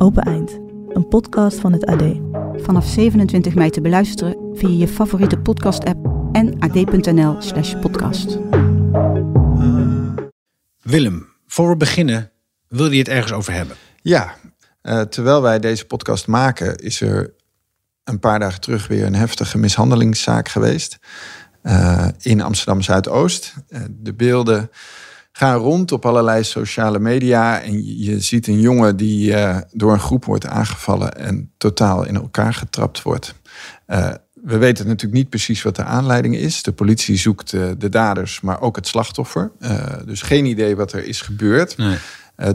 Open Eind, een podcast van het AD. Vanaf 27 mei te beluisteren via je favoriete podcast-app en ad.nl/slash podcast. Willem, voor we beginnen, wil je het ergens over hebben? Ja, uh, terwijl wij deze podcast maken, is er een paar dagen terug weer een heftige mishandelingszaak geweest. Uh, in Amsterdam Zuidoost. Uh, de beelden gaan rond op allerlei sociale media. En je ziet een jongen die door een groep wordt aangevallen en totaal in elkaar getrapt wordt. we weten natuurlijk niet precies wat de aanleiding is. De politie zoekt de daders, maar ook het slachtoffer. dus geen idee wat er is gebeurd. Nee.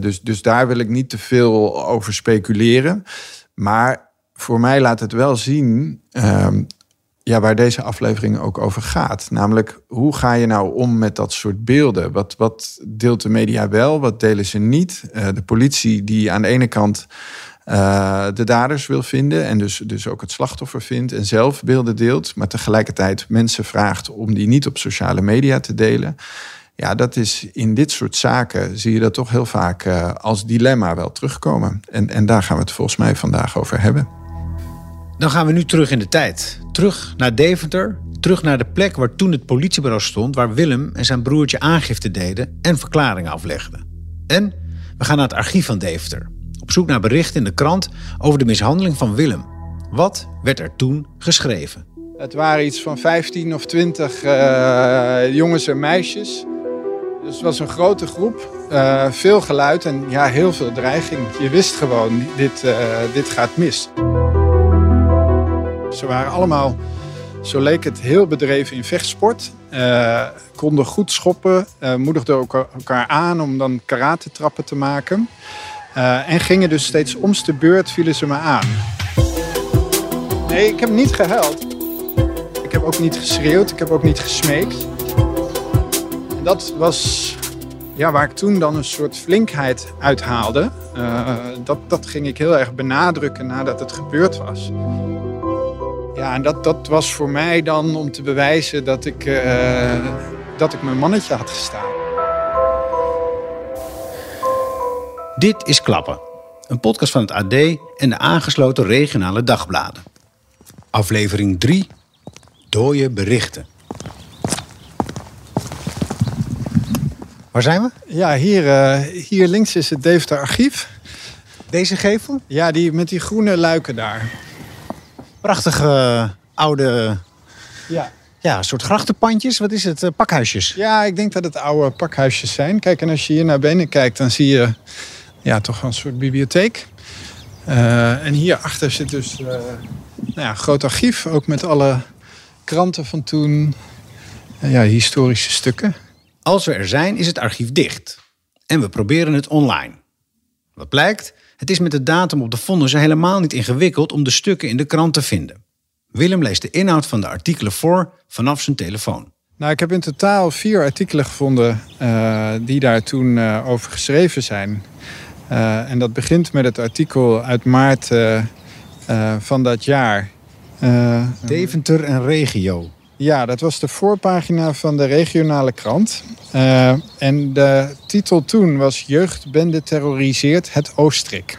dus, dus daar wil ik niet te veel over speculeren. Maar voor mij laat het wel zien ehm, ja, waar deze aflevering ook over gaat. Namelijk, hoe ga je nou om met dat soort beelden? Wat, wat deelt de media wel, wat delen ze niet? Uh, de politie die aan de ene kant uh, de daders wil vinden... en dus, dus ook het slachtoffer vindt en zelf beelden deelt... maar tegelijkertijd mensen vraagt om die niet op sociale media te delen... Ja, dat is in dit soort zaken zie je dat toch heel vaak uh, als dilemma wel terugkomen. En, en daar gaan we het volgens mij vandaag over hebben. Dan gaan we nu terug in de tijd. Terug naar Deventer. Terug naar de plek waar toen het politiebureau stond... waar Willem en zijn broertje aangifte deden en verklaringen aflegden. En we gaan naar het archief van Deventer. Op zoek naar berichten in de krant over de mishandeling van Willem. Wat werd er toen geschreven? Het waren iets van 15 of 20 uh, jongens en meisjes. Dus het was een grote groep, uh, veel geluid en ja, heel veel dreiging. Je wist gewoon, dit, uh, dit gaat mis. Ze waren allemaal, zo leek het, heel bedreven in vechtsport. Uh, konden goed schoppen, uh, moedigden elkaar aan om dan karate-trappen te maken. Uh, en gingen dus steeds omste beurt, vielen ze me aan. Nee, ik heb niet gehuild. Ik heb ook niet geschreeuwd, ik heb ook niet gesmeekt. Dat was ja, waar ik toen dan een soort flinkheid uithaalde. dat, dat ging ik heel erg benadrukken nadat het gebeurd was. Ja, en dat, dat was voor mij dan om te bewijzen dat ik, uh, dat ik mijn mannetje had gestaan. Dit is Klappen, een podcast van het AD en de aangesloten regionale dagbladen. Aflevering 3, dooie berichten. Waar zijn we? Ja, hier, uh, hier links is het Deventer Archief. Deze gevel? Ja, die, met die groene luiken daar. Prachtige uh, oude. Ja. Ja, een soort grachtenpandjes. Wat is het? Uh, pakhuisjes? Ja, ik denk dat het oude pakhuisjes zijn. Kijk, en als je hier naar binnen kijkt, dan zie je ja, toch een soort bibliotheek. Uh, en hierachter zit dus nou ja, een groot archief, ook met alle kranten van toen. ja, historische stukken. Als we er zijn, is het archief dicht. En we proberen het online. Wat blijkt? Het is met de datum op de vonnissen helemaal niet ingewikkeld om de stukken in de krant te vinden. Willem leest de inhoud van de artikelen voor vanaf zijn telefoon. Nou, ik heb in totaal vier artikelen gevonden uh, die daar toen uh, over geschreven zijn. Uh, en dat begint met het artikel uit maart van dat jaar. Deventer en regio. Ja, dat was de voorpagina van de regionale krant. Uh, en de titel toen was Jeugdbende terroriseert het Oostrik.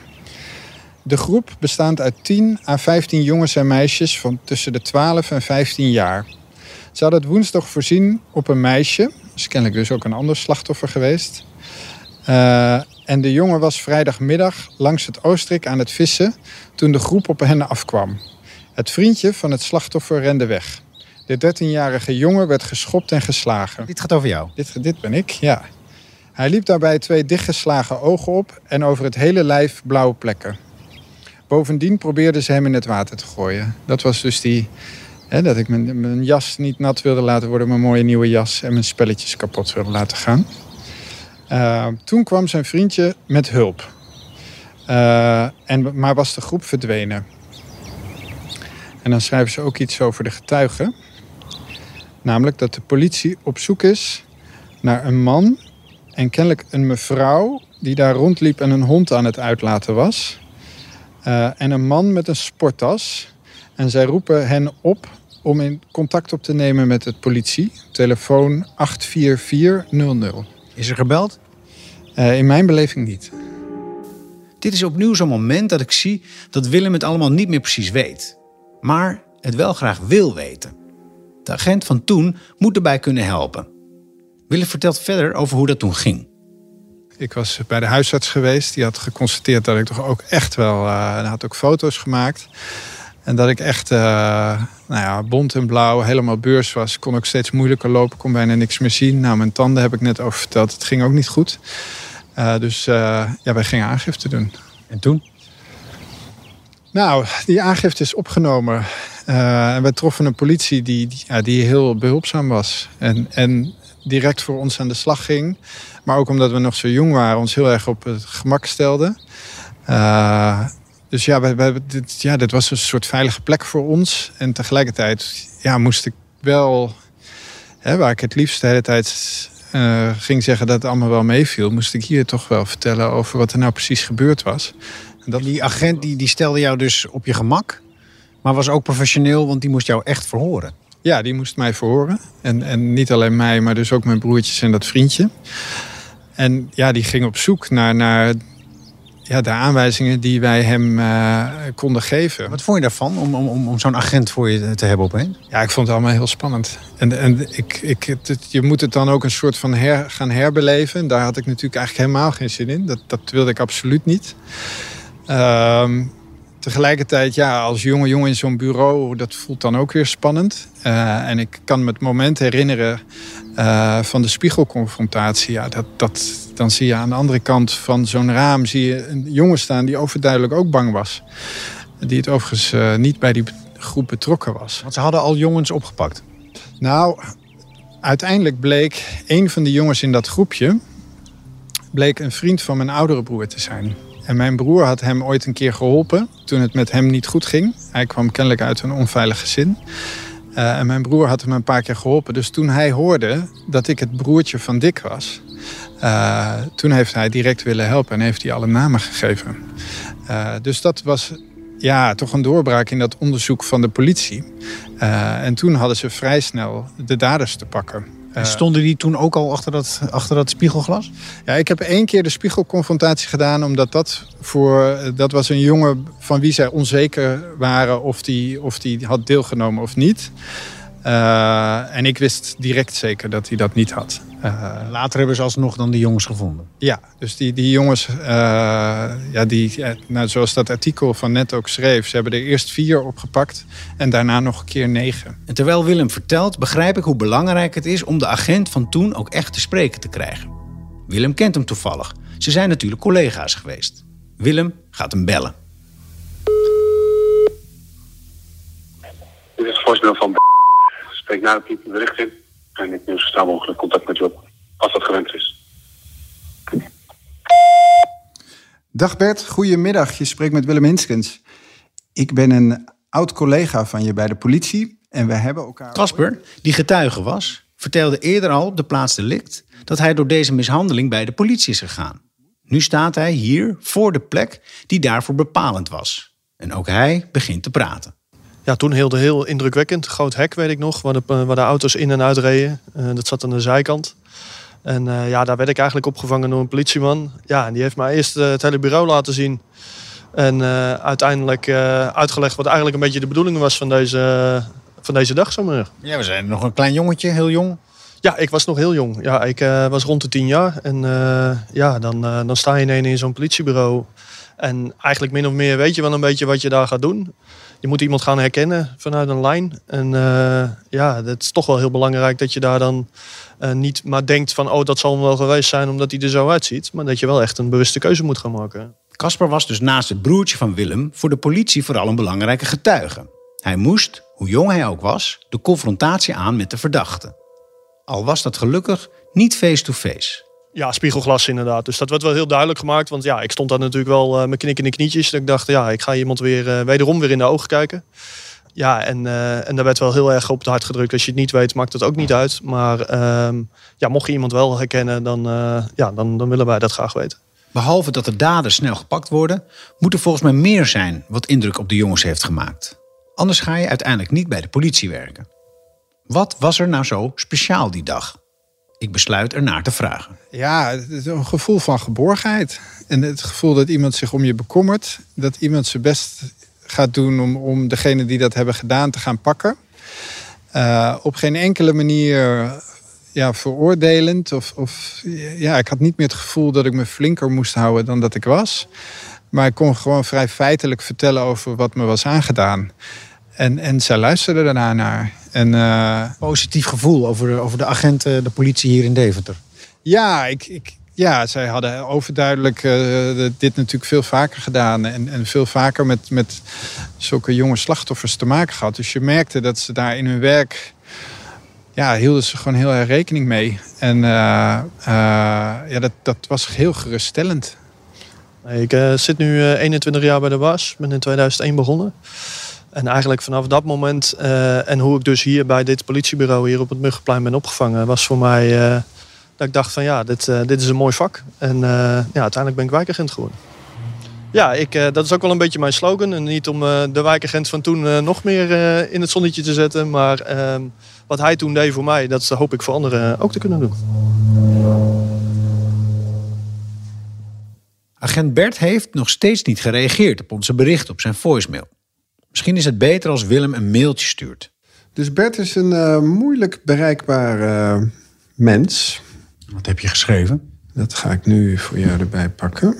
De groep bestaat uit 10 à 15 jongens en meisjes van tussen de 12 en 15 jaar. Ze hadden het woensdag voorzien op een meisje. is kennelijk dus ook een ander slachtoffer geweest. Uh, en de jongen was vrijdagmiddag langs het Oostrik aan het vissen toen de groep op hen afkwam. Het vriendje van het slachtoffer rende weg. De 13-jarige jongen werd geschopt en geslagen. Dit gaat over jou? Dit, dit ben ik, ja. Hij liep daarbij twee dichtgeslagen ogen op en over het hele lijf blauwe plekken. Bovendien probeerden ze hem in het water te gooien. Dat was dus die... Hè, dat ik mijn, mijn, jas niet nat wilde laten worden, mijn mooie nieuwe jas... en mijn spelletjes kapot wilde laten gaan. Uh, toen kwam zijn vriendje met hulp. Eh, en, maar was de groep verdwenen. En dan schrijven ze ook iets over de getuigen. Namelijk dat de politie op zoek is naar een man en kennelijk een mevrouw die daar rondliep en een hond aan het uitlaten was. Eh, en een man met een sporttas. En zij roepen hen op om in contact op te nemen met het politie. Telefoon 84400. Is er gebeld? Uh, in mijn beleving niet. Dit is opnieuw zo'n moment dat ik zie dat Willem het allemaal niet meer precies weet. Maar het wel graag wil weten. De agent van toen moet erbij kunnen helpen. Willem vertelt verder over hoe dat toen ging. Ik was bij de huisarts geweest. Die had geconstateerd dat ik toch ook echt wel... Uh, had ook foto's gemaakt. En dat ik echt uh, nou ja, bont en blauw, helemaal beurs was. Kon ook steeds moeilijker lopen, kon bijna niks meer zien. Nou, mijn tanden heb ik net over verteld. Het ging ook niet goed. Uh, dus uh, ja, wij gingen aangifte doen. En toen? Nou, die aangifte is opgenomen. En wij troffen een politie die, die, ja, die heel behulpzaam was. En, en direct voor ons aan de slag ging. Maar ook omdat we nog zo jong waren, ons heel erg op het gemak stelden. Uh, dus ja, wij, dit, ja, was een soort veilige plek voor ons. En tegelijkertijd ja, moest ik wel, hè, waar ik het liefst de hele tijd uh, ging zeggen dat het allemaal wel meeviel, moest ik hier toch wel vertellen over wat er nou precies gebeurd was. En dat... Die agent die, die stelde jou dus op je gemak, maar was ook professioneel, want die moest jou echt verhoren. Ja, die moest mij verhoren. En, en niet alleen mij, maar dus ook mijn broertjes en dat vriendje. En ja, die ging op zoek naar, naar ja, de aanwijzingen die wij hem uh, konden geven. Wat vond je daarvan om, om, om zo'n agent voor je te hebben opeens? Ja, ik vond het allemaal heel spannend. En, en ik, ik, het, je moet het dan ook een soort van her, gaan herbeleven. Daar had ik natuurlijk eigenlijk helemaal geen zin in. Dat, dat wilde ik absoluut niet. Uh, tegelijkertijd, ja, als jonge jongen in zo'n bureau, dat voelt dan ook weer spannend. Uh, en ik kan me het moment herinneren uh, van de spiegelconfrontatie. Ja, dat, dat, dan zie je aan de andere kant van zo'n raam zie je een jongen staan die overduidelijk ook bang was. Die het overigens uh, niet bij die groep betrokken was. Want ze hadden al jongens opgepakt? Nou, uiteindelijk bleek een van de jongens in dat groepje... bleek een vriend van mijn oudere broer te zijn. En mijn broer had hem ooit een keer geholpen toen het met hem niet goed ging. Hij kwam kennelijk uit een onveilig gezin. Uh, en mijn broer had hem een paar keer geholpen. Dus toen hij hoorde dat ik het broertje van Dick was... Uh, toen heeft hij direct willen helpen en heeft hij alle namen gegeven. Uh, dus dat was ja, toch een doorbraak in dat onderzoek van de politie. en toen hadden ze vrij snel de daders te pakken. En stonden die toen ook al achter dat, achter dat spiegelglas? Ja, ik heb één keer de spiegelconfrontatie gedaan, omdat dat voor dat was een jongen van wie zij onzeker waren of die, of die had deelgenomen of niet. Uh, en ik wist direct zeker dat hij dat niet had. Uh, Later hebben ze alsnog dan die jongens gevonden? Ja, dus die, die jongens, uh, ja, die, nou, zoals dat artikel van net ook schreef... ze hebben er eerst vier opgepakt en daarna nog een keer negen. En terwijl Willem vertelt, begrijp ik hoe belangrijk het is... om de agent van toen ook echt te spreken te krijgen. Willem kent hem toevallig. Ze zijn natuurlijk collega's geweest. Willem gaat hem bellen. Dit is het voorstel van spreek na het type bericht in. En ik neem zo snel mogelijk contact met u op, als dat gewend is. Dag Bert, goedemiddag. Je spreekt met Willem Hinskens. Ik ben een oud collega van je bij de politie en we hebben elkaar... Casper, die getuige was, vertelde eerder al op de plaats delict... dat hij door deze mishandeling bij de politie is gegaan. Nu staat hij hier voor de plek die daarvoor bepalend was. En ook hij begint te praten ja, toen heel, heel indrukwekkend. Groot hek, weet ik nog, waar de, waar de auto's in en uit reden. Uh, dat zat aan de zijkant. En uh, ja, daar werd ik eigenlijk opgevangen door een politieman. Ja, en die heeft mij eerst uh, het hele bureau laten zien. En uiteindelijk uitgelegd wat eigenlijk een beetje de bedoeling was van deze, van deze dag. Zomaar. Ja, we zijn nog een klein jongetje, heel jong. Ja, ik was nog heel jong. Ja, ik was rond de tien jaar. En ja, dan, dan sta je ineens in zo'n politiebureau. En eigenlijk min of meer weet je wel een beetje wat je daar gaat doen je moet iemand gaan herkennen vanuit een lijn. En uh, ja, het is toch wel heel belangrijk dat je daar dan uh, niet maar denkt van... oh, dat zal hem wel geweest zijn omdat hij er zo uitziet. Maar dat je wel echt een bewuste keuze moet gaan maken. Casper was dus naast het broertje van Willem... voor de politie vooral een belangrijke getuige. Hij moest, hoe jong hij ook was, de confrontatie aan met de verdachte. Al was dat gelukkig niet face-to-face. Ja, spiegelglas inderdaad. Dus dat werd wel heel duidelijk gemaakt. Want ja, ik stond daar natuurlijk wel uh, met knikkende knietjes. Dat ik dacht, ja, ik ga iemand weer uh, wederom weer in de ogen kijken. Ja, en, uh, en daar werd wel heel erg op het hart gedrukt. Als je het niet weet, maakt het ook niet uit. Maar ehm, ja, mocht je iemand wel herkennen, dan, ja, dan, dan willen wij dat graag weten. Behalve dat de daders snel gepakt worden, moet er volgens mij meer zijn wat indruk op de jongens heeft gemaakt. Anders ga je uiteindelijk niet bij de politie werken. Wat was er nou zo speciaal die dag? Ik besluit ernaar te vragen. Ja, het is een gevoel van geborgenheid. En het gevoel dat iemand zich om je bekommert. Dat iemand zijn best gaat doen om, om degene die dat hebben gedaan te gaan pakken. Uh, op geen enkele manier ja, veroordelend. Of, of, ja, ik had niet meer het gevoel dat ik me flinker moest houden dan dat ik was. Maar ik kon gewoon vrij feitelijk vertellen over wat me was aangedaan. En, en zij luisterde daarna naar. En, uh, Positief gevoel over over de agenten, de politie hier in Deventer. Ja, ik, ik, ja zij hadden overduidelijk uh, dit natuurlijk veel vaker gedaan. En, en veel vaker met, met zulke jonge slachtoffers te maken gehad. Dus je merkte dat ze daar in hun werk ja, hielden ze gewoon heel erg rekening mee. En uh, ja, dat, dat was heel geruststellend. Ik zit nu 21 jaar bij de WAS. ben in 2001 begonnen. En eigenlijk vanaf dat moment en hoe ik dus hier bij dit politiebureau hier op het Muggenplein ben opgevangen, was voor mij dat ik dacht van ja, dit, dit is een mooi vak. En ja, uiteindelijk ben ik wijkagent geworden. Ja, ik, dat is ook wel een beetje mijn slogan. En niet om de wijkagent van toen nog meer in het zonnetje te zetten, maar ehm, wat hij toen deed voor mij, dat hoop ik voor anderen ook te kunnen doen. Agent Bert heeft nog steeds niet gereageerd op onze bericht op zijn voicemail. Misschien is het beter als Willem een mailtje stuurt. Dus Bert is een uh, moeilijk bereikbaar uh, mens. Wat heb je geschreven? Dat ga ik nu voor jou erbij pakken.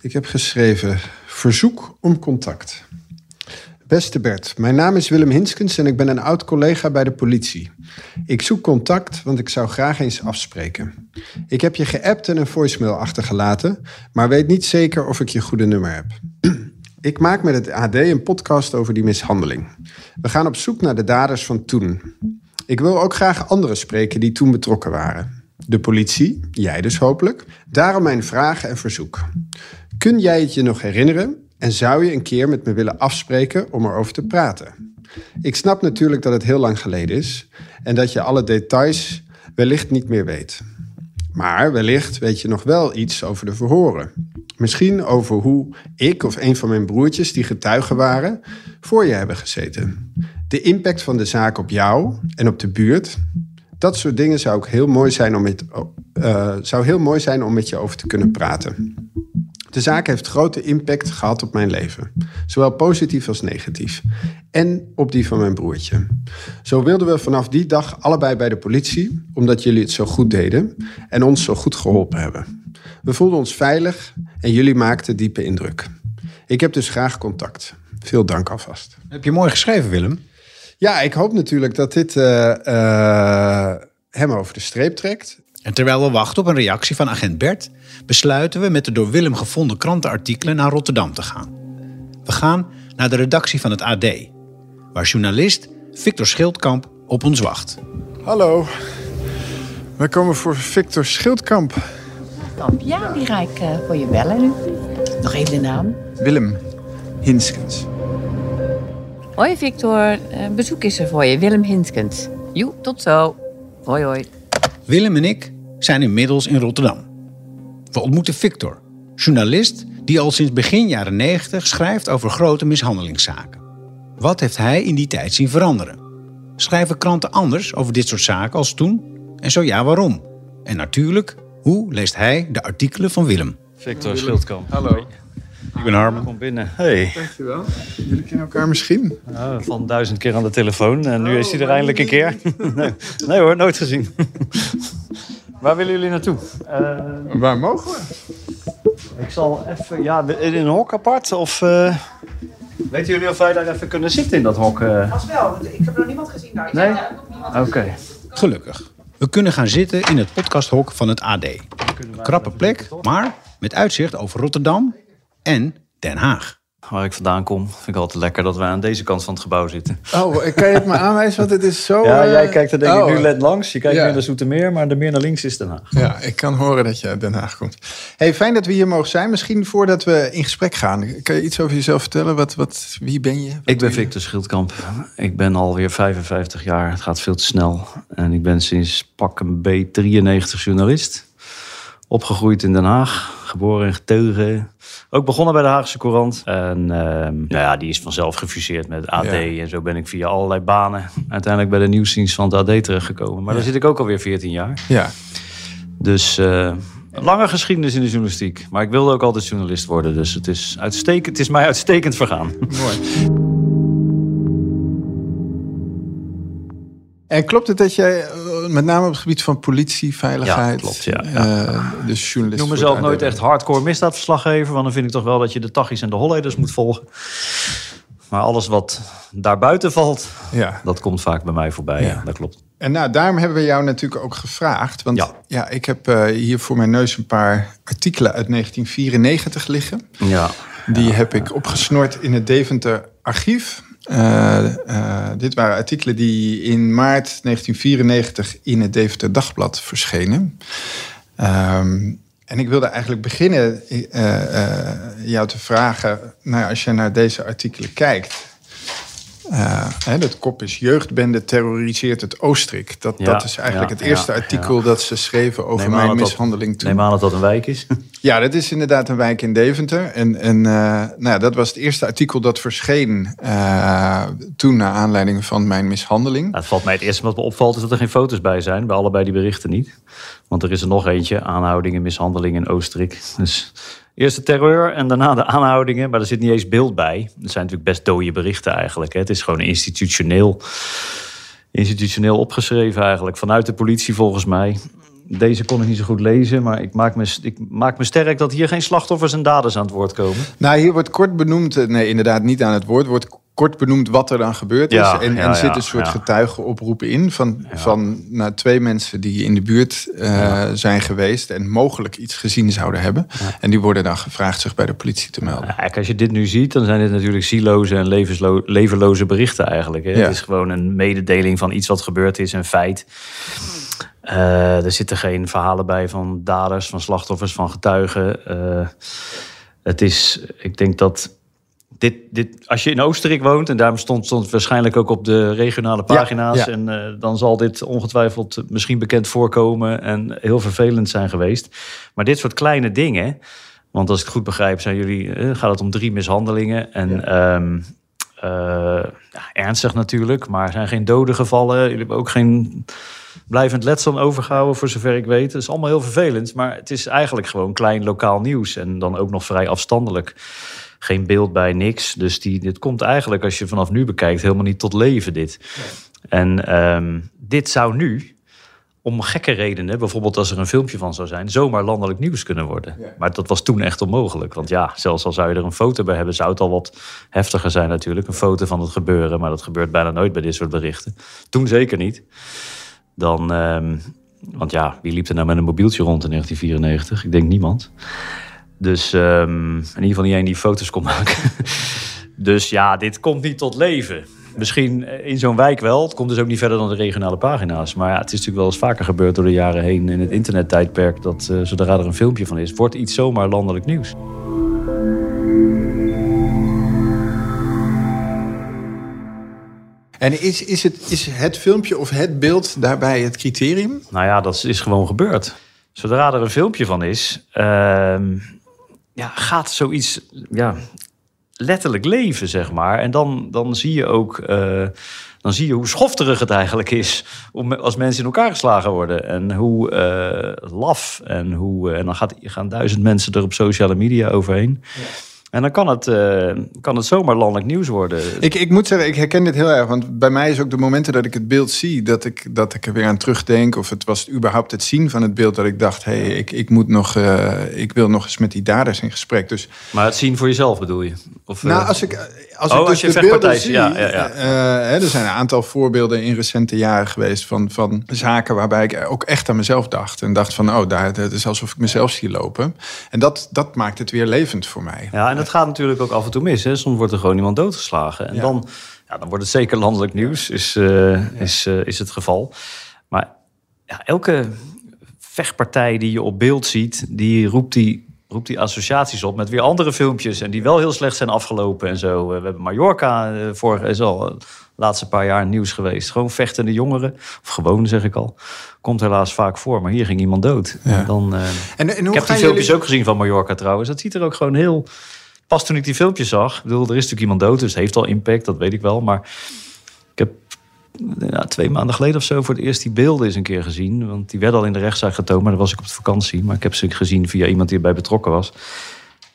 Ik heb geschreven: verzoek om contact. Beste Bert, mijn naam is Willem Hinskens en ik ben een oud collega bij de politie. Ik zoek contact, want ik zou graag eens afspreken. Ik heb je geappt en een voicemail achtergelaten, maar weet niet zeker of ik je goede nummer heb. Ik maak met het AD een podcast over die mishandeling. We gaan op zoek naar de daders van toen. Ik wil ook graag anderen spreken die toen betrokken waren. De politie, jij dus hopelijk. Daarom mijn vraag en verzoek. Kun jij het je nog herinneren en zou je een keer met me willen afspreken om erover te praten? Ik snap natuurlijk dat het heel lang geleden is en dat je alle details wellicht niet meer weet. Maar wellicht weet je nog wel iets over de verhoren. Misschien over hoe ik of een van mijn broertjes die getuigen waren voor je hebben gezeten. De impact van de zaak op jou en op de buurt. Dat soort dingen zou ook heel mooi zijn om met, uh, zou heel mooi zijn om met je over te kunnen praten. De zaak heeft grote impact gehad op mijn leven, zowel positief als negatief. En op die van mijn broertje. Zo wilden we vanaf die dag allebei bij de politie, omdat jullie het zo goed deden en ons zo goed geholpen hebben. We voelden ons veilig en jullie maakten diepe indruk. Ik heb dus graag contact. Veel dank alvast. Heb je mooi geschreven, Willem? Ja, ik hoop natuurlijk dat dit uh, uh, hem over de streep trekt. En terwijl we wachten op een reactie van agent Bert, besluiten we met de door Willem gevonden krantenartikelen naar Rotterdam te gaan. We gaan naar de redactie van het AD, waar journalist Victor Schildkamp op ons wacht. Hallo, wij komen voor Victor Schildkamp. Ja, die ga ik uh, voor je bellen nu. Nog even de naam. Willem Hinskens. Hoi Victor, uh, bezoek is er voor je. Willem Hinskens. Joe, tot zo. Hoi hoi. Willem en ik zijn inmiddels in Rotterdam. We ontmoeten Victor, journalist die al sinds begin jaren 90 schrijft over grote mishandelingszaken. Wat heeft hij in die tijd zien veranderen? Schrijven kranten anders over dit soort zaken als toen? En zo ja, waarom? En natuurlijk, hoe leest hij de artikelen van Willem? Victor Schildkamp. Hallo. Ik ben Harmen. Kom binnen. Hey. Dankjewel. Jullie kennen elkaar misschien? Ja, van duizend keer aan de telefoon en nu is hij er eindelijk een keer. nee, nee hoor, nooit gezien. Waar willen jullie naartoe? Uh, Waar mogen we? Ik zal even, ja, in een hok apart of... Uh... Weten jullie of wij daar even kunnen zitten in dat hok? Uh... Als wel, want ik heb nog niemand gezien daar. Nee? Oké. Okay. Gelukkig. We kunnen gaan zitten in het podcasthok van het AD. Een krappe plek, maar met uitzicht over Rotterdam en Den Haag. waar ik vandaan kom. Vind ik altijd lekker dat we aan deze kant van het gebouw zitten. Oh, kan je het me aanwijzen? Want het is zo... Ja, eh, jij kijkt er denk ik oh. nu net langs. Je kijkt Ja. meer naar Zoetermeer, maar de meer naar links is Den Haag. Ja, ik kan horen dat je uit Den Haag komt. Hey, fijn dat we hier mogen zijn. Misschien voordat we in gesprek gaan, kan je iets over jezelf vertellen? Wat, wat, wie ben je? Wat Ik ben? Victor Schildkamp. Ik ben alweer 55 jaar. Het gaat veel te snel. En ik ben sinds pak een B 93 journalist. Opgegroeid in Den Haag. Geboren en getogen. Ook begonnen bij de Haagse Courant. En ehm, nou ja, die is vanzelf gefuseerd met AD. Ja. En zo ben ik via allerlei banen uiteindelijk bij de nieuwsdienst van het AD terechtgekomen. Maar daar zit ik ook alweer 14 jaar. Ja. Dus eh, lange geschiedenis in de journalistiek. Maar ik wilde ook altijd journalist worden. Dus het is, uitstekend, het is mij uitstekend vergaan. Mooi. En klopt het dat jij met name op het gebied van politie, veiligheid... Ja, klopt, ja, eh, dus Ik journalist... noem mezelf nooit echt hardcore misdaadverslaggever. Want dan vind ik toch wel dat je de Tachys en de Holleders moet volgen. Maar alles wat daarbuiten valt, Ja. dat komt vaak bij mij voorbij. Ja. Ja. dat klopt. En nou, daarom hebben we jou natuurlijk ook gevraagd. Want ja, Ja. ik heb eh, hier voor mijn neus een paar artikelen uit 1994 liggen. Ja. Die heb ik opgesnord in het Deventer archief. Eh, eh, dit waren artikelen die in maart 1994 in het Deventer Dagblad verschenen. Ehm, en ik wilde eigenlijk beginnen eh, jou te vragen, nou als je naar deze artikelen kijkt. hè, dat kop is jeugdbende terroriseert het Oostrik. Dat, Ja, dat is eigenlijk ja, het eerste ja, artikel dat ze schreven over mijn dat dat- mishandeling toen. Neem aan dat dat een wijk is. Ja, dat is inderdaad een wijk in Deventer. En, en eh, nou ja, dat was het eerste artikel dat verscheen eh, toen naar aanleiding van mijn mishandeling. Nou, het valt mij het eerste wat me opvalt is dat er geen foto's bij zijn. Bij allebei die berichten niet. Want er is er nog eentje. Aanhoudingen, mishandeling in Oostenrijk. Dus eerst de terreur en daarna de aanhoudingen. Maar er zit niet eens beeld bij. Het zijn natuurlijk best dode berichten eigenlijk. Hè. Het is gewoon institutioneel, institutioneel opgeschreven eigenlijk. Vanuit de politie volgens mij. Deze kon ik niet zo goed lezen, maar ik maak, me, ik maak me sterk dat hier geen slachtoffers en daders aan het woord komen. Nou, hier wordt kort benoemd, eh, nee, inderdaad niet aan het woord, wordt kort benoemd wat er dan gebeurd is. Ja, en ja, en zit een soort ja. getuigenoproepen in van, van nou, twee mensen die in de buurt eh, zijn geweest en mogelijk iets gezien zouden hebben. En die worden dan gevraagd zich bij de politie te melden. Ja, kijk, als je dit nu ziet, dan zijn dit natuurlijk zieloze en levenloze berichten eigenlijk. Hè? Het is gewoon een mededeling van iets wat gebeurd is, een feit. Eh, er zitten geen verhalen bij van daders, van slachtoffers, van getuigen. Eh, het is, ik denk dat dit, dit, als je in Oostenrijk woont, en daarom stond, stond het waarschijnlijk ook op de regionale pagina's, ja. en eh, dan zal dit ongetwijfeld misschien bekend voorkomen en heel vervelend zijn geweest. Maar dit soort kleine dingen, want als ik het goed begrijp, zijn jullie, gaat het om drie mishandelingen. En ehm, eh, ja, ernstig natuurlijk, maar er zijn geen doden gevallen. Jullie hebben ook geen blijvend letsel overgehouden, voor zover ik weet. Het is allemaal heel vervelend, maar het is eigenlijk gewoon klein lokaal nieuws. En dan ook nog vrij afstandelijk. Geen beeld bij, niks. Dus die, dit komt eigenlijk, als je vanaf nu bekijkt, helemaal niet tot leven, dit. En ehm, dit zou nu, om gekke redenen, bijvoorbeeld als er een filmpje van zou zijn, zomaar landelijk nieuws kunnen worden. Maar dat was toen echt onmogelijk. Want ja, zelfs al zou je er een foto bij hebben, zou het al wat heftiger zijn natuurlijk. Een foto van het gebeuren, maar dat gebeurt bijna nooit bij dit soort berichten. Toen zeker niet. Dan, ehm, want ja, wie liep er nou met een mobieltje rond in 1994? Ik denk niemand. Dus ehm, in ieder geval niet één die foto's kon maken. dus ja, dit komt niet tot leven. Misschien in zo'n wijk wel. Het komt dus ook niet verder dan de regionale pagina's. Maar ja, het is natuurlijk wel eens vaker gebeurd door de jaren heen in het internettijdperk. Dat eh, zodra er een filmpje van is, wordt iets zomaar landelijk nieuws. En is, is, het, is het filmpje of het beeld daarbij het criterium? Nou ja, dat is gewoon gebeurd. Zodra er een filmpje van is, ehm, ja, gaat zoiets ja, letterlijk leven, zeg maar. En dan, dan zie je ook eh, dan zie je hoe schofterig het eigenlijk is om, als mensen in elkaar geslagen worden. En hoe eh, laf. En, hoe, eh, en dan gaat, gaan duizend mensen er op sociale media overheen. En dan kan het, eh, kan het zomaar landelijk nieuws worden. Ik, ik moet zeggen, ik herken dit heel erg. Want bij mij is ook de momenten dat ik het beeld zie, dat ik, dat ik er weer aan terugdenk. Of het was überhaupt het zien van het beeld dat ik dacht, hé, hey, ik, ik moet nog, eh, ik wil nog eens met die daders in gesprek. Dus, Maar het zien voor jezelf bedoel je? Of, nou, eh, als ik, als Oh, ik dus als je de beelden zie, ja, ja, ja. er zijn een aantal voorbeelden in recente jaren geweest van, van zaken waarbij ik ook echt aan mezelf dacht. En dacht van, oh, daar, het is alsof ik mezelf zie lopen. En dat, dat maakt het weer levend voor mij. Ja, en het gaat natuurlijk ook af en toe mis. Hè. Soms wordt er gewoon iemand doodgeslagen. En Ja. dan, ja, dan wordt het zeker landelijk nieuws, is, eh, is, eh, is het geval. Maar ja, elke vechtpartij die je op beeld ziet, die roept die, roept die associaties op met weer andere filmpjes. En die wel heel slecht zijn afgelopen en zo. Eh, We hebben Mallorca, eh, vorig is al de laatste paar jaar nieuws geweest. Gewoon vechtende jongeren, of gewoon zeg ik al. Komt helaas vaak voor, maar hier ging iemand dood. Ja. En dan, En, en hoe ik heb die filmpjes jullie... ook gezien van Mallorca trouwens. Dat ziet er ook gewoon heel... Pas toen ik die filmpjes zag... Ik bedoel, er is natuurlijk iemand dood, dus het heeft al impact. Dat weet ik wel. Maar ik heb twee maanden geleden of zo... voor het eerst die beelden eens een keer gezien. Want die werden al in de rechtszaak getoond. Maar dan was ik op de vakantie. Maar ik heb ze gezien via iemand die erbij betrokken was.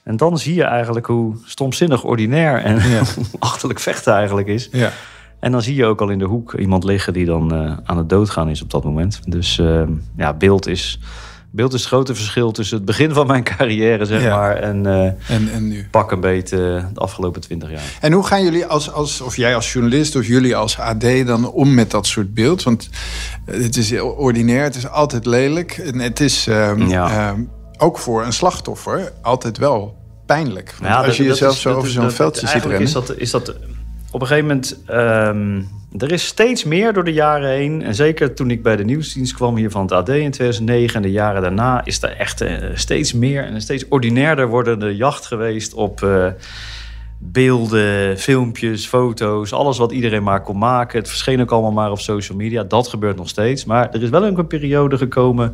En dan zie je eigenlijk hoe stomzinnig ordinair... en Ja. achterlijk vechten eigenlijk is. Ja. En dan zie je ook al in de hoek iemand liggen die dan eh, aan het doodgaan is op dat moment. Dus eh, ja, beeld is, beeld is het grote verschil tussen het begin van mijn carrière, zeg Ja. maar, en, eh, En, en nu? pak een beetje de afgelopen twintig jaar. En hoe gaan jullie als, als, of jij als journalist of jullie als AD dan om met dat soort beeld? Want eh, het is heel ordinair, het is altijd lelijk. En het is ehm, Ja. ehm, ook voor een slachtoffer altijd wel pijnlijk. Want Ja, als je dat jezelf is- zo over zo'n veldje ziet rennen. Is dat, is dat op een gegeven moment... ehm, er is steeds meer door de jaren heen. En zeker toen ik bij de nieuwsdienst kwam hier van het AD in 2009... en de jaren daarna is er echt eh, steeds meer... en steeds ordinairder wordende jacht geweest op... eh, beelden, filmpjes, foto's, alles wat iedereen maar kon maken. Het verscheen ook allemaal maar op social media. Dat gebeurt nog steeds. Maar er is wel een periode gekomen,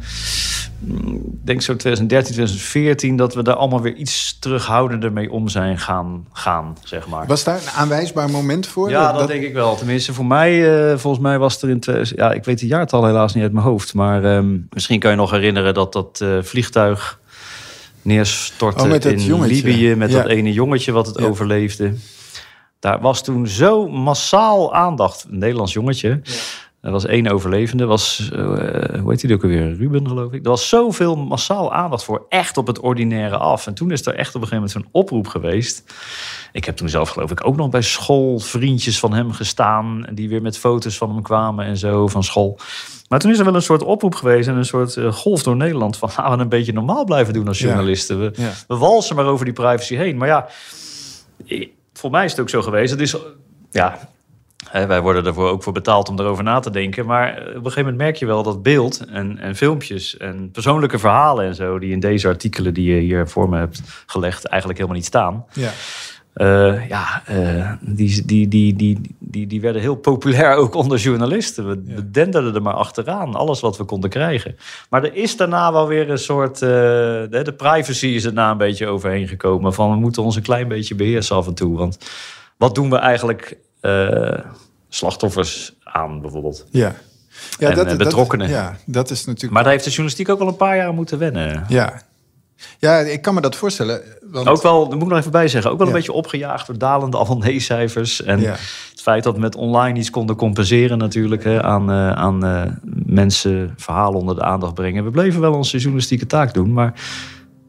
denk zo 2013, 2014, dat we daar allemaal weer iets terughoudender mee om zijn gaan, gaan zeg maar. Was daar een aanwijsbaar moment voor? Ja, dat, denk ik wel. Tenminste, voor mij, eh, volgens mij was er in... 2000 Ja, ik weet de jaartal helaas niet uit mijn hoofd. Maar ehm, misschien kan je nog herinneren dat dat eh, vliegtuig neerstortte Oh, in jongetje. Libië... met Ja. dat ene jongetje wat het Ja. overleefde. Daar was toen zo massaal aandacht. Een Nederlands jongetje. Er was één overlevende. Was, eh, hoe heet hij ook alweer? Ruben, geloof ik. Er was zoveel massaal aandacht voor. Echt op het ordinaire af. En toen is er echt op een gegeven moment zo'n oproep geweest. Ik heb toen zelf geloof ik ook nog bij school vriendjes van hem gestaan. en Die weer met foto's van hem kwamen en zo van school. Maar toen is er wel een soort oproep geweest en een soort eh, golf door Nederland. Van laten we een beetje normaal blijven doen als Ja. journalisten. We, Ja. we walsen maar over die privacy heen. Maar ja, voor mij is het ook zo geweest. Het is, ja, wij worden ervoor ook voor betaald om erover na te denken. Maar eh, op een gegeven moment merk je wel dat beeld en, en filmpjes en persoonlijke verhalen en zo... die in deze artikelen die je hier voor me hebt gelegd eigenlijk helemaal niet staan... Ja. Eh, ja, eh, die, die, die, die, die, die werden heel populair ook onder journalisten. We, we denderden er maar achteraan, alles wat we konden krijgen. Maar er is daarna wel weer een soort... de, de privacy is er na een beetje overheen gekomen. Van we moeten ons een klein beetje beheersen af en toe. Want wat doen we eigenlijk slachtoffers aan bijvoorbeeld? Ja. Ja, En, dat, eh, dat- betrokkenen. ja, dat is natuurlijk... Maar daar heeft de journalistiek ook al een paar jaar aan moeten wennen. Ja. ja, ik kan me dat voorstellen. Want... Ook wel, daar moet ik nog even bij zeggen, ook wel een Ja. beetje opgejaagd door dalende abonneecijfers. En Ja. het feit dat we met online iets konden compenseren natuurlijk hè, aan, eh, aan eh, mensen verhalen onder de aandacht brengen. We bleven wel onze journalistieke taak doen, maar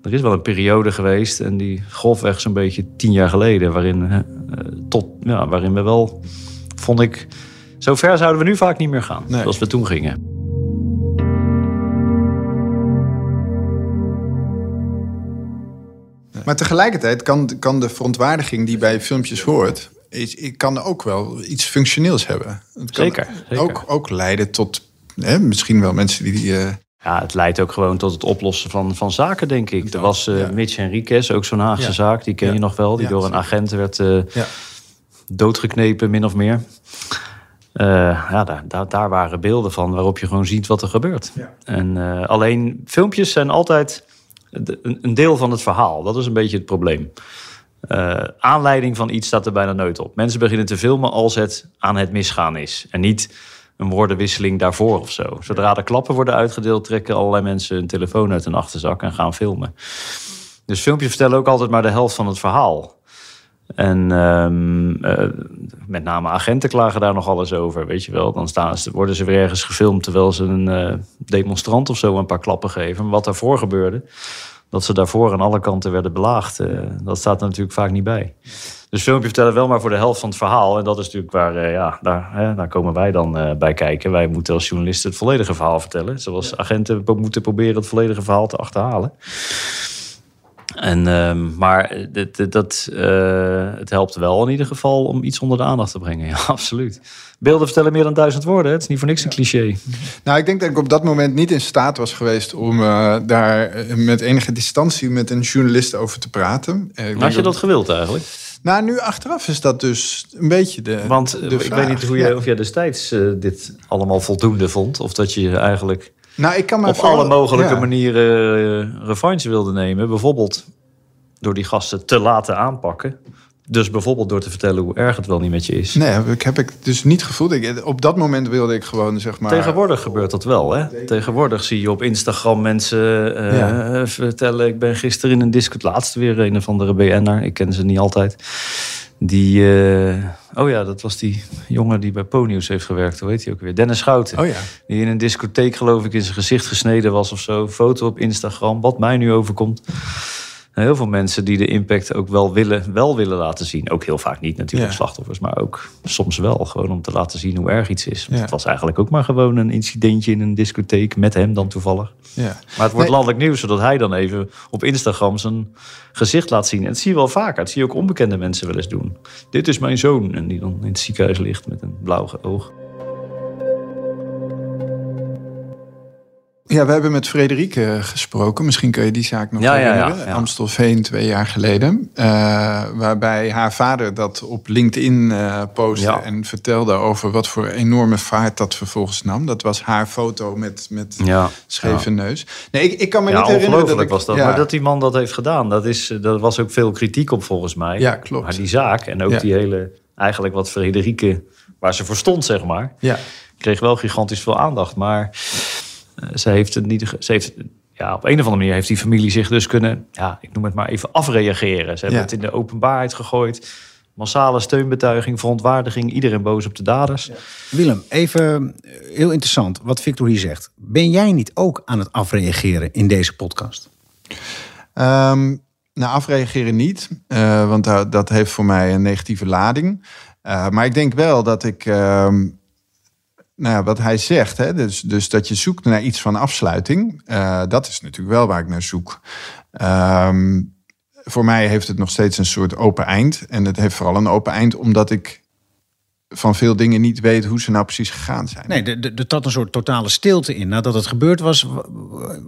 er is wel een periode geweest en die grofweg zo'n beetje tien jaar geleden, waarin, eh, eh, tot, ja, waarin we wel, vond ik, zo ver zouden we nu vaak niet meer gaan, Nee. zoals we toen gingen. Maar tegelijkertijd kan, kan de verontwaardiging die bij filmpjes hoort... Is, ik kan ook wel iets functioneels hebben. Het kan Zeker, zeker. Ook, ook leiden tot hè, misschien wel mensen die... eh, Ja, het leidt ook gewoon tot het oplossen van, van zaken, denk ik. Er was eh, ja. Mitch Henriquez, ook zo'n Haagse Ja. zaak. Die ken Ja. je nog wel. Die door een agent werd eh, Ja. Doodgeknepen, min of meer. Eh, ja, daar, daar, daar waren beelden van waarop je gewoon ziet wat er gebeurt. Ja. En eh, alleen filmpjes zijn altijd de- een, een deel van het verhaal. Dat is een beetje het probleem. Eh, aanleiding van iets staat er bijna nooit op. Mensen beginnen te filmen als het aan het misgaan is. En niet een woordenwisseling daarvoor of zo. Zodra de klappen worden uitgedeeld, trekken allerlei mensen hun telefoon uit hun achterzak en gaan filmen. Dus filmpjes vertellen ook altijd maar de helft van het verhaal. En ehm, eh, met name agenten klagen daar nog alles over, weet je wel. Dan staan ze, worden ze weer ergens gefilmd terwijl ze een eh, demonstrant of zo een paar klappen geven. Maar wat daarvoor gebeurde, dat ze daarvoor aan alle kanten werden belaagd, eh, dat staat er natuurlijk vaak niet bij. Dus filmpjes vertellen wel maar voor de helft van het verhaal. En dat is natuurlijk waar, ja, daar, hè, daar komen wij dan bij kijken. Wij moeten als journalisten het volledige verhaal vertellen. Zoals agenten moeten proberen het volledige verhaal te achterhalen. En, ehm, maar dat, eh, het helpt wel in ieder geval om iets onder de aandacht te brengen. Ja, absoluut. Beelden vertellen meer dan duizend woorden. hè? Het is niet voor niks een cliché. Nou, ik denk dat ik op dat moment niet in staat was geweest om eh, daar eh, met enige distantie met een journalist over te praten. Had je dat gewild eigenlijk? Nou, nu achteraf is dat dus een beetje de. Want de ik weet niet hoe jij, Ja. of jij destijds dit allemaal voldoende vond. Of dat je eigenlijk Nou, ik kan me op vooral- alle mogelijke ja. manieren uh, revanche wilde nemen. Bijvoorbeeld door die gasten te laten aanpakken. Dus bijvoorbeeld door te vertellen hoe erg het wel niet met je is. Nee, ik, heb ik dus niet gevoeld. Ik, op dat moment wilde ik gewoon, zeg maar... Tegenwoordig gebeurt dat wel, hè? Tegenwoordig zie je op Instagram mensen eh, Ja. vertellen... ik ben gisteren in een disco... Laatst weer een of andere BN'er. Ik ken ze niet altijd. Die... eh, oh ja, dat was die jongen die bij Ponius heeft gewerkt. Hoe heet hij ook weer? Dennis Schouten. Oh ja. Die in een discotheek, geloof ik, in zijn gezicht gesneden was of zo. Foto op Instagram, wat mij nu overkomt. Heel veel mensen die de impact ook wel willen, wel willen laten zien. Ook heel vaak niet natuurlijk Ja. slachtoffers, maar ook soms wel. Gewoon om te laten zien hoe erg iets is. Want. Het was eigenlijk ook maar gewoon een incidentje in een discotheek met hem dan toevallig. Ja. Maar het wordt Nee. landelijk nieuws, zodat hij dan even op Instagram zijn gezicht laat zien. En dat zie je wel vaker. Dat zie je ook onbekende mensen wel eens doen. Dit is mijn zoon. En die dan in het ziekenhuis ligt met een blauw oog. Ja, we hebben met Frederike gesproken. Misschien kun je die zaak nog Ja, ja, ja, herinneren. ja. Amstelveen twee jaar geleden. Eh, waarbij haar vader dat op LinkedIn eh postte en vertelde over wat voor enorme vaart dat vervolgens nam. Dat was haar foto met, met scheve neus. Nee, ik, ik kan me niet herinneren dat ik... was dat. Maar dat die man dat heeft gedaan, dat is, daar was ook veel kritiek op volgens mij. Ja, klopt. Maar die zaak en ook die hele, eigenlijk wat Frederike, waar ze voor stond, zeg maar, Ja. kreeg wel gigantisch veel aandacht. Maar eh, ze heeft het niet, ze heeft, ja, op een of andere manier heeft die familie zich dus kunnen, ja, ik noem het maar even afreageren. Ze hebben het in de openbaarheid gegooid. Massale steunbetuiging, verontwaardiging, iedereen boos op de daders. Willem, even eh, heel interessant wat Victor hier zegt. Ben jij niet ook aan het afreageren in deze podcast? Ehm, nou, afreageren niet, eh, want da- dat heeft voor mij een negatieve lading. Eh, maar ik denk wel dat ik, ehm, nou ja, wat hij zegt, hè, dus, dus dat je zoekt naar iets van afsluiting, eh, dat is natuurlijk wel waar ik naar zoek. Ehm, voor mij heeft het nog steeds een soort open eind. En het heeft vooral een open eind omdat ik van veel dingen niet weet hoe ze nou precies gegaan zijn. Nee, er- trad een soort totale stilte in. Nadat het gebeurd was, wa-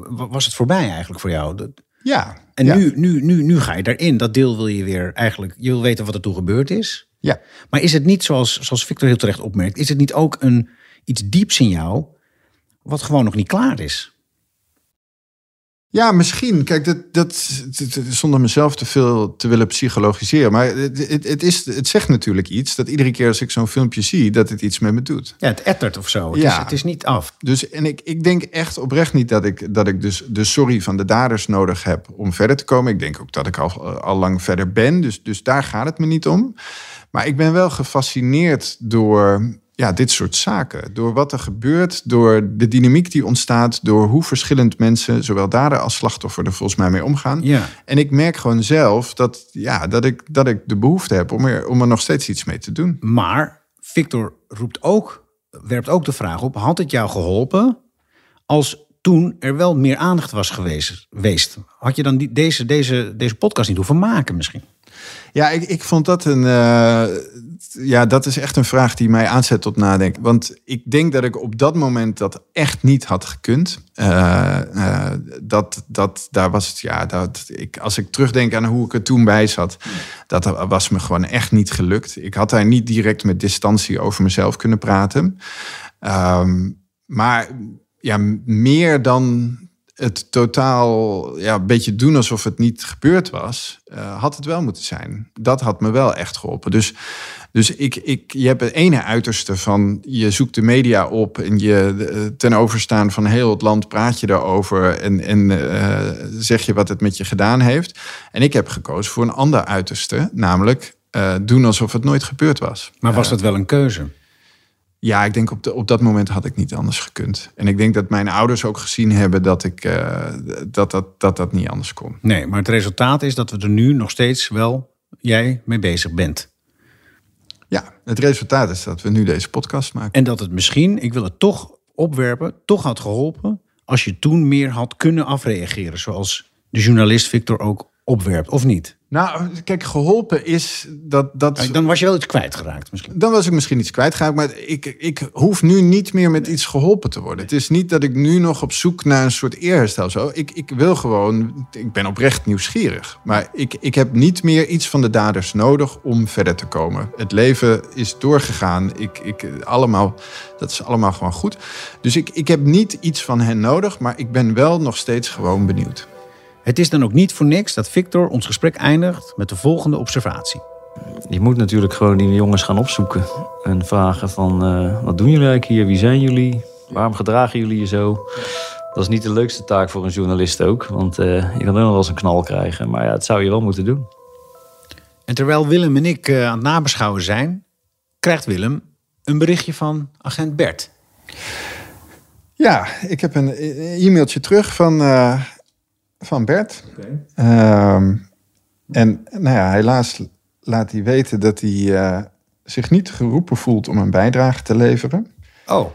wa- was het voorbij eigenlijk voor jou. Dat- Ja. En ja. Nu, nu, nu, nu ga je daarin. Dat deel wil je weer eigenlijk... Je wil weten wat er toen gebeurd is. Ja. Maar is het niet, zoals, zoals Victor heel terecht opmerkt... is het niet ook een, iets dieps in jou... wat gewoon nog niet klaar is? Ja, misschien. Kijk, dat, dat, zonder mezelf te veel te willen psychologiseren. Maar het, het, het, is, het zegt natuurlijk iets dat iedere keer als ik zo'n filmpje zie, dat het iets met me doet. Ja, het ettert of zo. Het, Ja. is, het is niet af. Dus en ik, ik denk echt oprecht niet dat ik, dat ik dus de sorry van de daders nodig heb om verder te komen. Ik denk ook dat ik al, al lang verder ben. Dus, dus daar gaat het me niet om. Maar ik ben wel gefascineerd door ja, dit soort zaken. Door wat er gebeurt, door de dynamiek die ontstaat, door hoe verschillend mensen, zowel dader als slachtoffer, er volgens mij mee omgaan. Ja. En ik merk gewoon zelf dat, ja, dat, ik, dat ik de behoefte heb om er, om er nog steeds iets mee te doen. Maar Victor roept ook, werpt ook de vraag op... had het jou geholpen als toen er wel meer aandacht was geweest? geweest? Had je dan die, deze, deze, deze podcast niet hoeven maken misschien? Ja, ik, ik vond dat een. eh, ja, dat is echt een vraag die mij aanzet tot nadenken. Want ik denk dat ik op dat moment dat echt niet had gekund. Eh, eh, dat, dat, daar was het, ja, dat, ik, als ik terugdenk aan hoe ik er toen bij zat, dat was me gewoon echt niet gelukt. Ik had daar niet direct met distantie over mezelf kunnen praten. Ehm, maar ja, meer dan het totaal ja, een beetje doen alsof het niet gebeurd was, eh, had het wel moeten zijn. Dat had me wel echt geholpen. Dus, dus ik, ik, je hebt het ene uiterste van je zoekt de media op en je ten overstaan van heel het land praat je daarover en, en eh, zeg je wat het met je gedaan heeft. En ik heb gekozen voor een ander uiterste, namelijk eh, doen alsof het nooit gebeurd was. Maar was dat wel een keuze? Ja, ik denk op, de, op dat moment had ik niet anders gekund. En ik denk dat mijn ouders ook gezien hebben dat ik, eh, dat, dat, dat dat niet anders kon. Nee, maar het resultaat is dat we er nu nog steeds wel jij mee bezig bent. Ja, het resultaat is dat we nu deze podcast maken. En dat het misschien, ik wil het toch opwerpen, toch had geholpen als je toen meer had kunnen afreageren. Zoals de journalist Victor ook opwerpt, of niet? Nou, kijk, geholpen is dat... dat... Dan was je wel iets kwijtgeraakt misschien. Dan was ik misschien iets kwijtgeraakt, maar ik, ik hoef nu niet meer met iets geholpen te worden. Het is niet dat ik nu nog op zoek naar een soort eerherstel. Zo. Ik, ik wil gewoon, ik ben oprecht nieuwsgierig. Maar ik, ik heb niet meer iets van de daders nodig om verder te komen. Het leven is doorgegaan. Ik, ik, allemaal, dat is allemaal gewoon goed. Dus ik, ik heb niet iets van hen nodig, maar ik ben wel nog steeds gewoon benieuwd. Het is dan ook niet voor niks dat Victor ons gesprek eindigt met de volgende observatie. Je moet natuurlijk gewoon die jongens gaan opzoeken. En vragen van, eh, wat doen jullie eigenlijk hier? Wie zijn jullie? Waarom gedragen jullie je zo? Dat is niet de leukste taak voor een journalist ook. Want uh, je kan ook nog wel eens een knal krijgen. Maar ja, dat zou je wel moeten doen. En terwijl Willem en ik uh, aan het nabeschouwen zijn... krijgt Willem een berichtje van agent Bert. Ja, ik heb een e-mailtje terug van van Bert. Ehm, en nou ja, helaas laat hij weten dat hij eh, zich niet geroepen voelt om een bijdrage te leveren. Oh,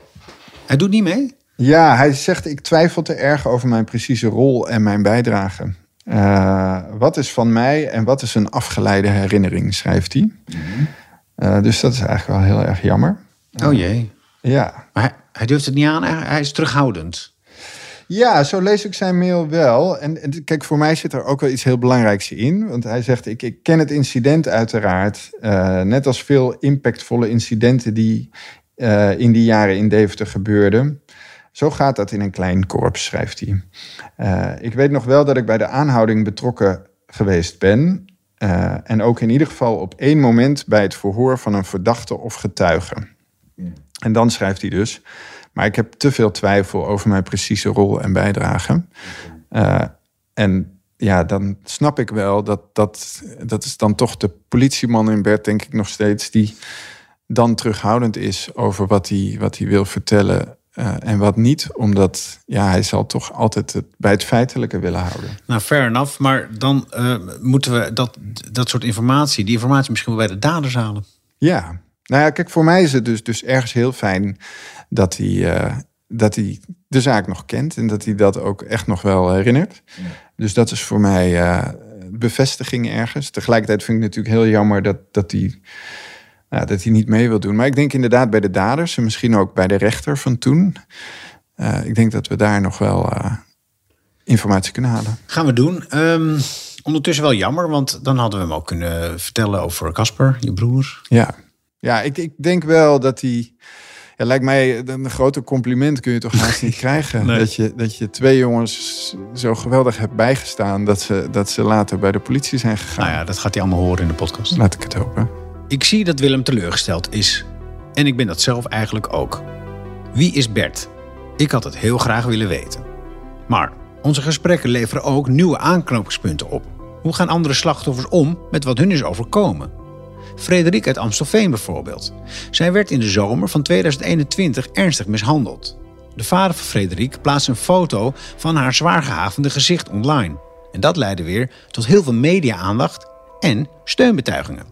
hij doet niet mee? Ja, hij zegt: Ik twijfel te erg over mijn precieze rol en mijn bijdrage. Uh, wat is van mij en wat is een afgeleide herinnering, schrijft hij. uh, dus dat is eigenlijk wel heel erg jammer. Oh jee. Ja. Maar hij, hij durft het niet aan, hij is terughoudend. Ja, zo lees ik zijn mail wel. En, en, kijk, voor mij zit er ook wel iets heel belangrijks in. Want hij zegt, ik, ik ken het incident uiteraard. Uh, net als veel impactvolle incidenten die uh, in die jaren in Deventer gebeurden. Zo gaat dat in een klein korps, schrijft hij. Uh, ik weet nog wel dat ik bij de aanhouding betrokken geweest ben. en ook in ieder geval op één moment bij het verhoor van een verdachte of getuige. Ja. En dan schrijft hij dus... Maar ik heb te veel twijfel over mijn precieze rol en bijdrage. Uh, en ja, dan snap ik wel dat, dat dat is dan toch de politieman in Bert, denk ik nog steeds, die dan terughoudend is over wat hij, wat hij wil vertellen uh, en wat niet. Omdat ja, hij zal toch altijd het, bij het feitelijke willen houden. Nou, fair enough. Maar dan uh, moeten we dat, dat soort informatie, die informatie misschien wel bij de daders halen. Ja, nou ja, kijk, voor mij is het dus, dus ergens heel fijn dat hij, uh, dat hij de zaak nog kent en dat hij dat ook echt nog wel herinnert. Ja. Dus dat is voor mij uh, bevestiging ergens. Tegelijkertijd vind ik het natuurlijk heel jammer dat, dat, hij, dat hij niet mee wil doen. Maar ik denk inderdaad bij de daders en misschien ook bij de rechter van toen. Uh, ik denk dat we daar nog wel informatie kunnen halen. Gaan we doen. Um, ondertussen wel jammer, want dan hadden we hem ook kunnen vertellen over Casper, je broer. Ja, ja ik, ik denk wel dat hij. Ja, lijkt mij een groter compliment kun je toch haast niet krijgen. Nee. Dat, je, dat je twee jongens zo geweldig hebt bijgestaan dat ze, dat ze later bij de politie zijn gegaan. Nou ja, dat gaat hij allemaal horen in de podcast. Laat ik het hopen. Ik zie dat Willem teleurgesteld is. En ik ben dat zelf eigenlijk ook. Wie is Bert? Ik had het heel graag willen weten. Maar onze gesprekken leveren ook nieuwe aanknopingspunten op. Hoe gaan andere slachtoffers om met wat hun is overkomen? Frederik uit Amstelveen bijvoorbeeld. Zij werd in de zomer van 2021 ernstig mishandeld. De vader van Frederik plaatste een foto van haar zwaar gehavende gezicht online. En dat leidde weer tot heel veel media-aandacht en steunbetuigingen.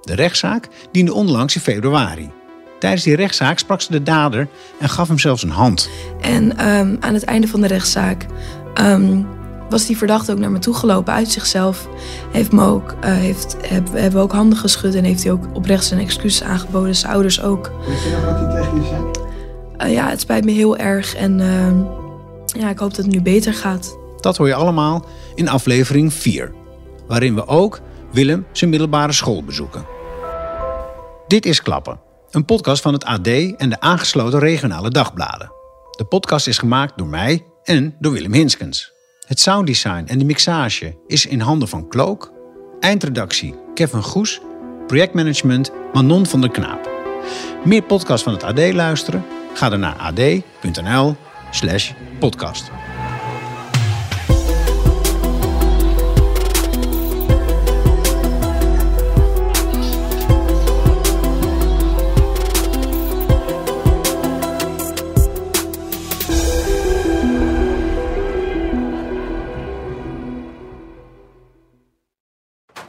De rechtszaak diende onlangs in februari. Tijdens die rechtszaak sprak ze de dader en gaf hem zelfs een hand. En um, aan het einde van de rechtszaak um, was die verdachte ook naar me toe gelopen uit zichzelf. Heeft me ook, uh, heeft, heb, hebben we ook handen geschud en heeft hij ook oprecht zijn excuses aangeboden. Zijn ouders ook. Weet je nog wat hij tegen je zei? Uh, ja, het spijt me heel erg en uh, ja, ik hoop dat het nu beter gaat. Dat hoor je allemaal in aflevering 4, waarin we ook Willem zijn middelbare school bezoeken. Dit is Klappen, een podcast van het AD en de aangesloten regionale dagbladen. De podcast is gemaakt door mij en door Willem Hinskens. Het sounddesign en de mixage is in handen van Klook. Eindredactie Kevin Goes. Projectmanagement Manon van der Knaap. Meer podcasts van het AD luisteren? Ga dan naar ad.nl slash podcast.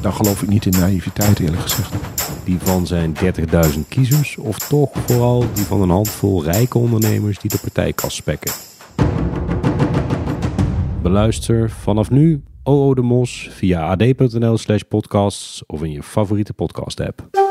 Dan geloof ik niet in naïviteit, eerlijk gezegd. Die van zijn 30.000 kiezers, of toch vooral die van een handvol rijke ondernemers die de partijkast spekken? Beluister vanaf nu OO de Mos via ad.nl/slash podcasts of in je favoriete podcast-app.